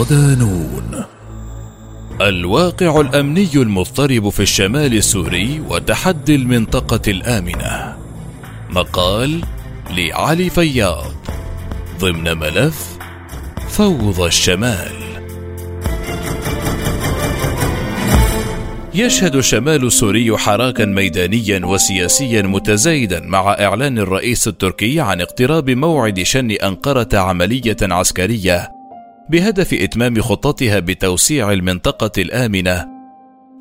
صدانون الواقع الأمني المضطرب في الشمال السوري وتحدي المنطقة الآمنة. مقال لعلي فياض. ضمن ملف فوضى الشمال. يشهد الشمال السوري حراكا ميدانيا وسياسيا متزايدا مع إعلان الرئيس التركي عن اقتراب موعد شن أنقرة عملية عسكرية بهدف إتمام خطتها بتوسيع المنطقة الآمنة.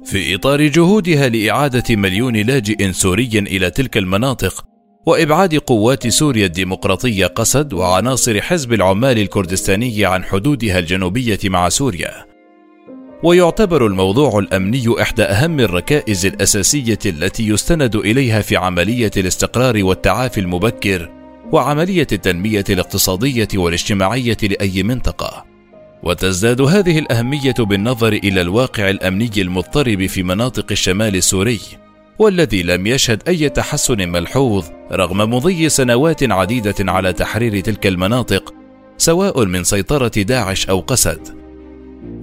في إطار جهودها لإعادة مليون لاجئ سوري إلى تلك المناطق وإبعاد قوات سوريا الديمقراطية قسد وعناصر حزب العمال الكردستاني عن حدودها الجنوبية مع سوريا. ويعتبر الموضوع الأمني إحدى أهم الركائز الأساسية التي يستند إليها في عملية الاستقرار والتعافي المبكر وعملية التنمية الاقتصادية والاجتماعية لأي منطقة. وتزداد هذه الأهمية بالنظر إلى الواقع الأمني المضطرب في مناطق الشمال السوري والذي لم يشهد أي تحسن ملحوظ رغم مضي سنوات عديدة على تحرير تلك المناطق سواء من سيطرة داعش أو قسد.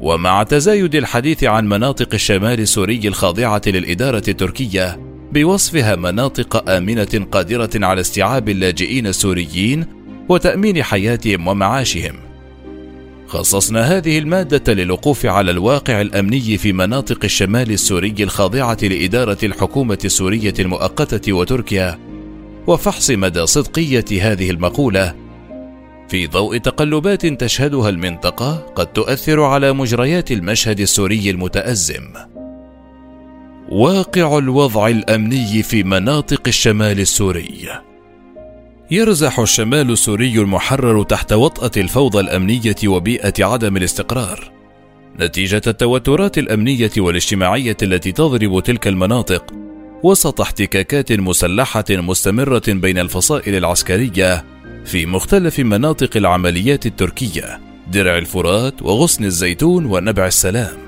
ومع تزايد الحديث عن مناطق الشمال السوري الخاضعة للإدارة التركية بوصفها مناطق آمنة قادرة على استيعاب اللاجئين السوريين وتأمين حياتهم ومعاشهم. خصصنا هذه المادة للوقوف على الواقع الأمني في مناطق الشمال السوري الخاضعة لإدارة الحكومة السورية المؤقتة وتركيا، وفحص مدى صدقية هذه المقولة، في ضوء تقلبات تشهدها المنطقة قد تؤثر على مجريات المشهد السوري المتأزم. واقع الوضع الأمني في مناطق الشمال السوري يرزح الشمال السوري المحرر تحت وطأة الفوضى الأمنية وبيئة عدم الاستقرار. نتيجة التوترات الأمنية والاجتماعية التي تضرب تلك المناطق وسط احتكاكات مسلحة مستمرة بين الفصائل العسكرية في مختلف مناطق العمليات التركية درع الفرات وغصن الزيتون ونبع السلام.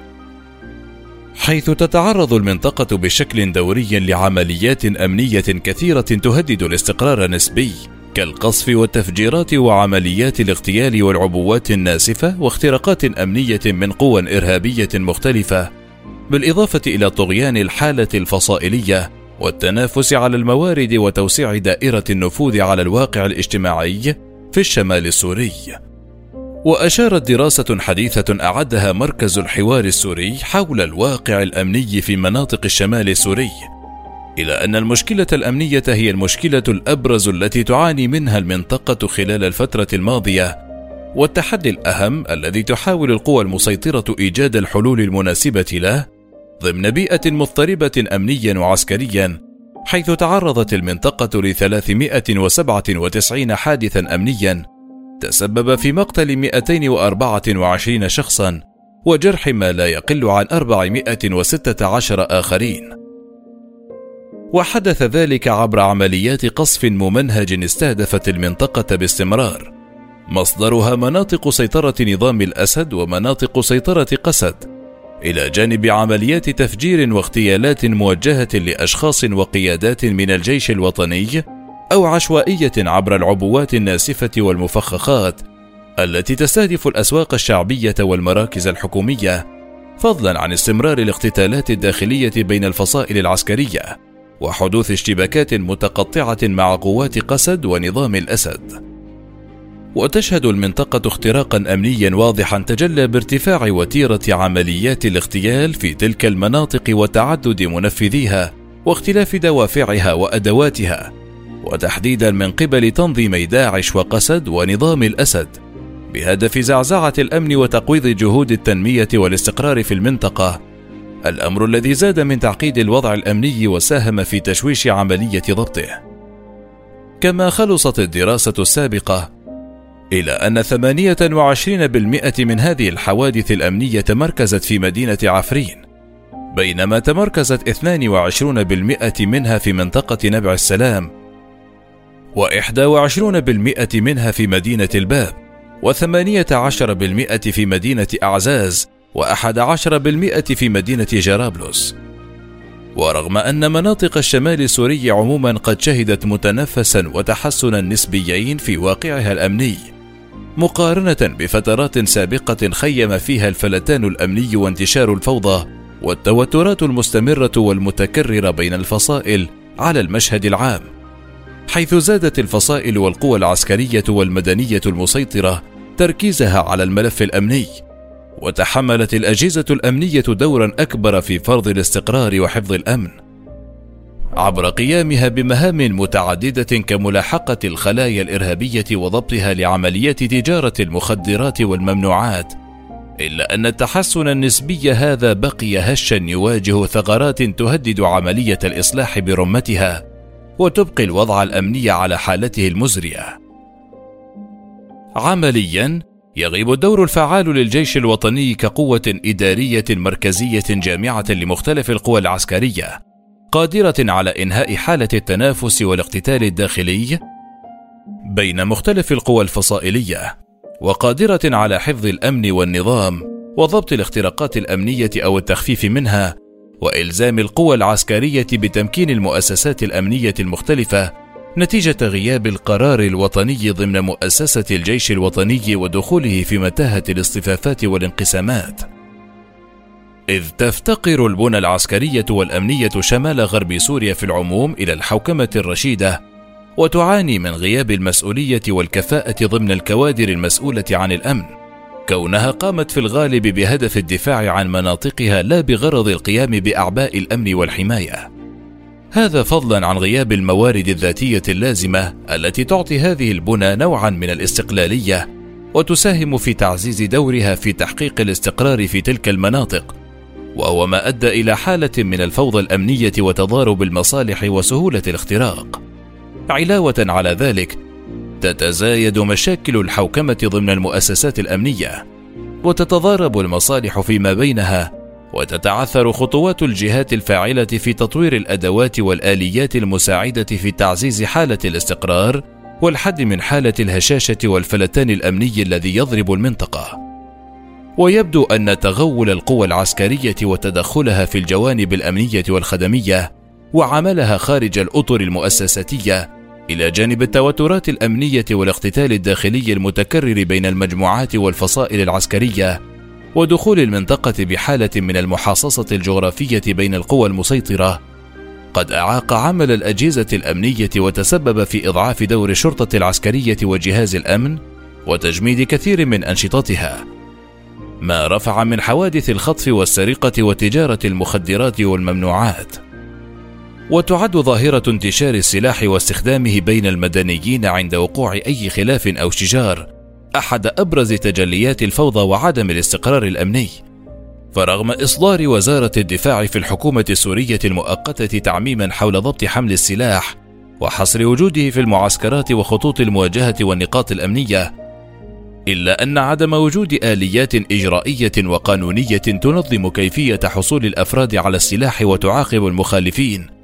حيث تتعرض المنطقة بشكل دوري لعمليات أمنية كثيرة تهدد الاستقرار النسبي كالقصف والتفجيرات وعمليات الاغتيال والعبوات الناسفة واختراقات أمنية من قوى إرهابية مختلفة، بالإضافة إلى طغيان الحالة الفصائلية والتنافس على الموارد وتوسيع دائرة النفوذ على الواقع الاجتماعي في الشمال السوري. وأشارت دراسة حديثة أعدها مركز الحوار السوري حول الواقع الأمني في مناطق الشمال السوري إلى أن المشكلة الأمنية هي المشكلة الأبرز التي تعاني منها المنطقة خلال الفترة الماضية والتحدي الأهم الذي تحاول القوى المسيطرة إيجاد الحلول المناسبة له ضمن بيئة مضطربة أمنيا وعسكريا حيث تعرضت المنطقة ل 397 حادثا أمنيا تسبب في مقتل 224 شخصا وجرح ما لا يقل عن 416 آخرين. وحدث ذلك عبر عمليات قصف ممنهج استهدفت المنطقة باستمرار، مصدرها مناطق سيطرة نظام الأسد ومناطق سيطرة قسد، إلى جانب عمليات تفجير واغتيالات موجهة لأشخاص وقيادات من الجيش الوطني أو عشوائية عبر العبوات الناسفة والمفخخات التي تستهدف الأسواق الشعبية والمراكز الحكومية، فضلا عن استمرار الاقتتالات الداخلية بين الفصائل العسكرية، وحدوث اشتباكات متقطعة مع قوات قسد ونظام الأسد. وتشهد المنطقة اختراقا أمنيا واضحا تجلى بارتفاع وتيرة عمليات الاغتيال في تلك المناطق وتعدد منفذيها واختلاف دوافعها وأدواتها وتحديدا من قبل تنظيمي داعش وقسد ونظام الأسد بهدف زعزعة الأمن وتقويض جهود التنمية والاستقرار في المنطقة. الأمر الذي زاد من تعقيد الوضع الأمني وساهم في تشويش عملية ضبطه. كما خلصت الدراسة السابقة إلى أن 28% من هذه الحوادث الأمنية تمركزت في مدينة عفرين، بينما تمركزت 22% منها في منطقة نبع السلام، وإحدى وعشرون بالمئة منها في مدينة الباب وثمانية عشر بالمئة في مدينة أعزاز وأحد عشر بالمئة في مدينة جرابلس ورغم أن مناطق الشمال السوري عموما قد شهدت متنفسا وتحسنا نسبيين في واقعها الأمني مقارنة بفترات سابقة خيم فيها الفلتان الأمني وانتشار الفوضى والتوترات المستمرة والمتكررة بين الفصائل على المشهد العام. حيث زادت الفصائل والقوى العسكرية والمدنية المسيطرة تركيزها على الملف الأمني، وتحملت الأجهزة الأمنية دورا أكبر في فرض الاستقرار وحفظ الأمن. عبر قيامها بمهام متعددة كملاحقة الخلايا الإرهابية وضبطها لعمليات تجارة المخدرات والممنوعات، إلا أن التحسن النسبي هذا بقي هشا يواجه ثغرات تهدد عملية الإصلاح برمتها، وتبقي الوضع الأمني على حالته المزرية. عمليا يغيب الدور الفعال للجيش الوطني كقوة إدارية مركزية جامعة لمختلف القوى العسكرية، قادرة على إنهاء حالة التنافس والاقتتال الداخلي بين مختلف القوى الفصائلية، وقادرة على حفظ الأمن والنظام وضبط الاختراقات الأمنية أو التخفيف منها، وإلزام القوى العسكرية بتمكين المؤسسات الأمنية المختلفة نتيجة غياب القرار الوطني ضمن مؤسسة الجيش الوطني ودخوله في متاهة الاصطفافات والانقسامات. إذ تفتقر البنى العسكرية والأمنية شمال غرب سوريا في العموم إلى الحوكمة الرشيدة، وتعاني من غياب المسؤولية والكفاءة ضمن الكوادر المسؤولة عن الأمن، كونها قامت في الغالب بهدف الدفاع عن مناطقها لا بغرض القيام بأعباء الأمن والحماية. هذا فضلا عن غياب الموارد الذاتية اللازمة التي تعطي هذه البنى نوعا من الاستقلالية وتساهم في تعزيز دورها في تحقيق الاستقرار في تلك المناطق وهو ما أدى إلى حالة من الفوضى الأمنية وتضارب المصالح وسهولة الاختراق علاوة على ذلك تتزايد مشاكل الحوكمة ضمن المؤسسات الأمنية وتتضارب المصالح فيما بينها وتتعثر خطوات الجهات الفاعلة في تطوير الأدوات والآليات المساعدة في تعزيز حالة الاستقرار والحد من حالة الهشاشة والفلتان الأمني الذي يضرب المنطقة. ويبدو أن تغول القوى العسكرية وتدخلها في الجوانب الأمنية والخدمية وعملها خارج الأطر المؤسساتية إلى جانب التوترات الأمنية والاقتتال الداخلي المتكرر بين المجموعات والفصائل العسكرية ودخول المنطقة بحالة من المحاصصة الجغرافية بين القوى المسيطرة. قد أعاق عمل الأجهزة الأمنية وتسبب في إضعاف دور الشرطة العسكرية وجهاز الأمن وتجميد كثير من أنشطتها. ما رفع من حوادث الخطف والسرقة وتجارة المخدرات والممنوعات. وتعد ظاهرة انتشار السلاح واستخدامه بين المدنيين عند وقوع أي خلاف أو شجار أحد أبرز تجليات الفوضى وعدم الاستقرار الأمني. فرغم إصدار وزارة الدفاع في الحكومة السورية المؤقتة تعميما حول ضبط حمل السلاح وحصر وجوده في المعسكرات وخطوط المواجهة والنقاط الأمنية إلا أن عدم وجود آليات إجرائية وقانونية تنظم كيفية حصول الأفراد على السلاح وتعاقب المخالفين.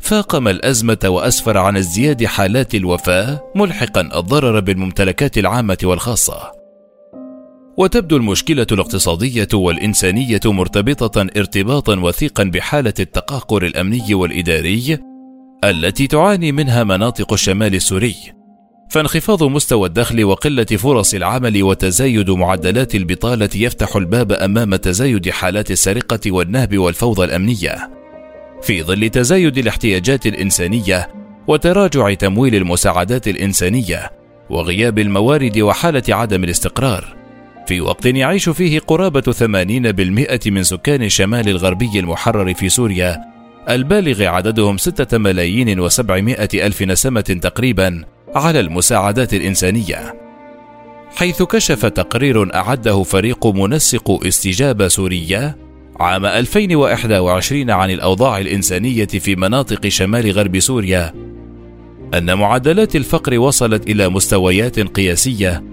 فاقم الأزمة وأسفر عن ازدياد حالات الوفاة ملحقا الضرر بالممتلكات العامة والخاصة. وتبدو المشكلة الاقتصادية والإنسانية مرتبطة ارتباطا وثيقا بحالة التقهقر الأمني والإداري التي تعاني منها مناطق الشمال السوري. فانخفاض مستوى الدخل وقلة فرص العمل وتزايد معدلات البطالة يفتح الباب أمام تزايد حالات السرقة والنهب والفوضى الأمنية. في ظل تزايد الاحتياجات الإنسانية وتراجع تمويل المساعدات الإنسانية وغياب الموارد وحالة عدم الاستقرار في وقت يعيش فيه قرابة 80% من سكان الشمال الغربي المحرر في سوريا البالغ عددهم ستة ملايين وسبعمائة ألف نسمة تقريبا على المساعدات الإنسانية. حيث كشف تقرير أعده فريق منسق استجابة سورية عام 2021 عن الأوضاع الإنسانية في مناطق شمال غرب سوريا أن معدلات الفقر وصلت إلى مستويات قياسية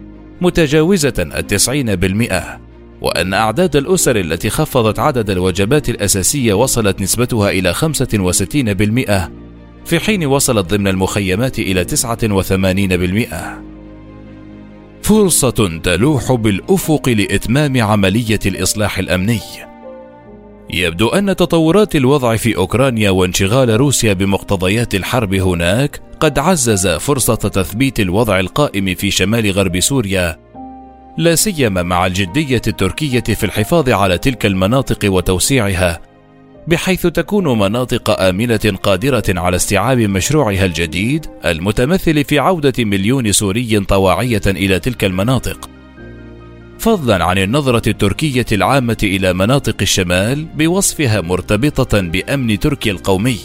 متجاوزة التسعين بالمئة وأن أعداد الأسر التي خفضت عدد الوجبات الأساسية وصلت نسبتها إلى 65% في حين وصلت ضمن المخيمات إلى 89% فرصة تلوح بالأفق لإتمام عملية الإصلاح الأمني. يبدو أن تطورات الوضع في أوكرانيا وانشغال روسيا بمقتضيات الحرب هناك قد عزز فرصة تثبيت الوضع القائم في شمال غرب سوريا لا سيما مع الجدية التركية في الحفاظ على تلك المناطق وتوسيعها بحيث تكون مناطق آمنة قادرة على استيعاب مشروعها الجديد المتمثل في عودة مليون سوري طواعية إلى تلك المناطق. فضلا عن النظرة التركية العامة إلى مناطق الشمال بوصفها مرتبطة بأمن تركيا القومي.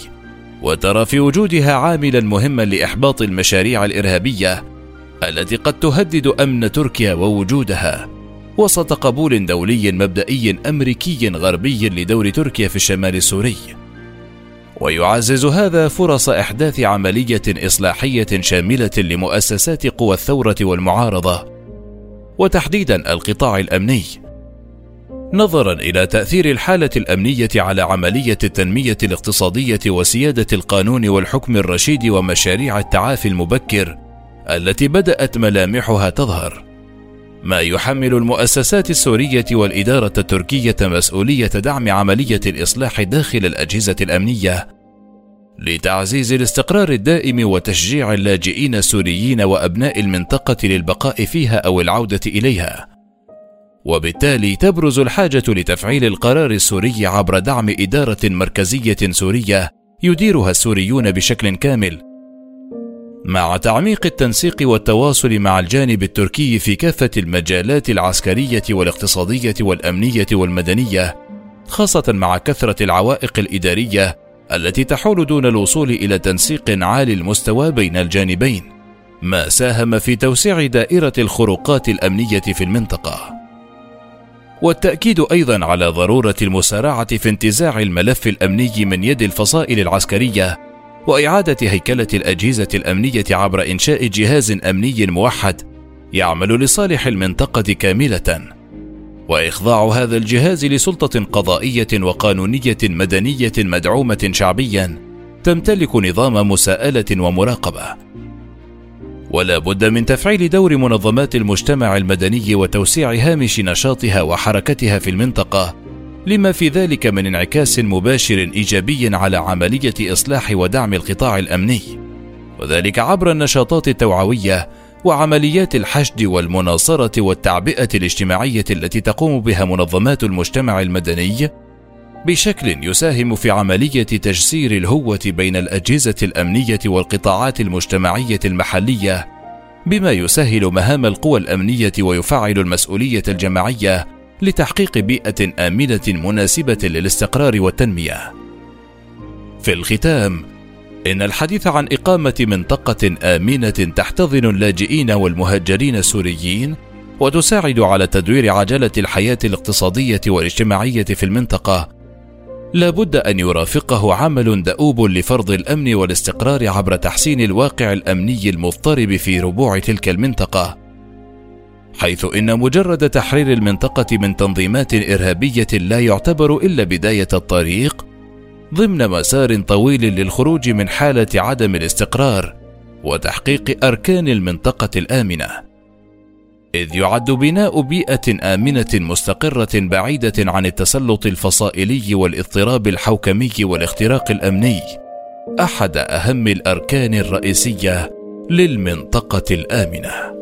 وترى في وجودها عاملا مهما لإحباط المشاريع الإرهابية التي قد تهدد أمن تركيا ووجودها. وسط قبول دولي مبدئي أمريكي غربي لدور تركيا في الشمال السوري. ويعزز هذا فرص إحداث عملية إصلاحية شاملة لمؤسسات قوى الثورة والمعارضة. وتحديدا القطاع الأمني. نظرا إلى تأثير الحالة الأمنية على عملية التنمية الاقتصادية وسيادة القانون والحكم الرشيد ومشاريع التعافي المبكر التي بدأت ملامحها تظهر. ما يحمل المؤسسات السورية والإدارة التركية مسؤولية دعم عملية الإصلاح داخل الأجهزة الأمنية لتعزيز الاستقرار الدائم وتشجيع اللاجئين السوريين وأبناء المنطقة للبقاء فيها أو العودة إليها. وبالتالي تبرز الحاجة لتفعيل القرار السوري عبر دعم إدارة مركزية سورية يديرها السوريون بشكل كامل. مع تعميق التنسيق والتواصل مع الجانب التركي في كافة المجالات العسكرية والاقتصادية والأمنية والمدنية خاصة مع كثرة العوائق الإدارية التي تحول دون الوصول إلى تنسيق عالي المستوى بين الجانبين ما ساهم في توسيع دائرة الخروقات الأمنية في المنطقة. والتأكيد أيضا على ضرورة المسارعة في انتزاع الملف الأمني من يد الفصائل العسكرية وإعادة هيكلة الأجهزة الأمنية عبر إنشاء جهاز أمني موحد يعمل لصالح المنطقة كاملة. وإخضاع هذا الجهاز لسلطة قضائية وقانونية مدنية مدعومة شعبيا تمتلك نظام مساءلة ومراقبة. ولا بد من تفعيل دور منظمات المجتمع المدني وتوسيع هامش نشاطها وحركتها في المنطقة لما في ذلك من انعكاس مباشر إيجابي على عملية إصلاح ودعم القطاع الأمني. وذلك عبر النشاطات التوعوية وعمليات الحشد والمناصرة والتعبئة الاجتماعية التي تقوم بها منظمات المجتمع المدني بشكل يساهم في عملية تجسير الهوة بين الأجهزة الأمنية والقطاعات المجتمعية المحلية بما يسهل مهام القوى الأمنية ويفعل المسؤولية الجماعية لتحقيق بيئة آمنة مناسبة للاستقرار والتنمية. في الختام إن الحديث عن إقامة منطقة آمنة تحتضن اللاجئين والمهاجرين السوريين وتساعد على تدوير عجلة الحياة الاقتصادية والاجتماعية في المنطقة. لا بد أن يرافقه عمل دؤوب لفرض الأمن والاستقرار عبر تحسين الواقع الأمني المضطرب في ربوع تلك المنطقة. حيث إن مجرد تحرير المنطقة من تنظيمات إرهابية لا يعتبر إلا بداية الطريق ضمن مسار طويل للخروج من حالة عدم الاستقرار وتحقيق أركان المنطقة الآمنة. إذ يعد بناء بيئة آمنة مستقرة بعيدة عن التسلط الفصائلي والاضطراب الحوكمي والاختراق الأمني أحد أهم الأركان الرئيسية للمنطقة الآمنة.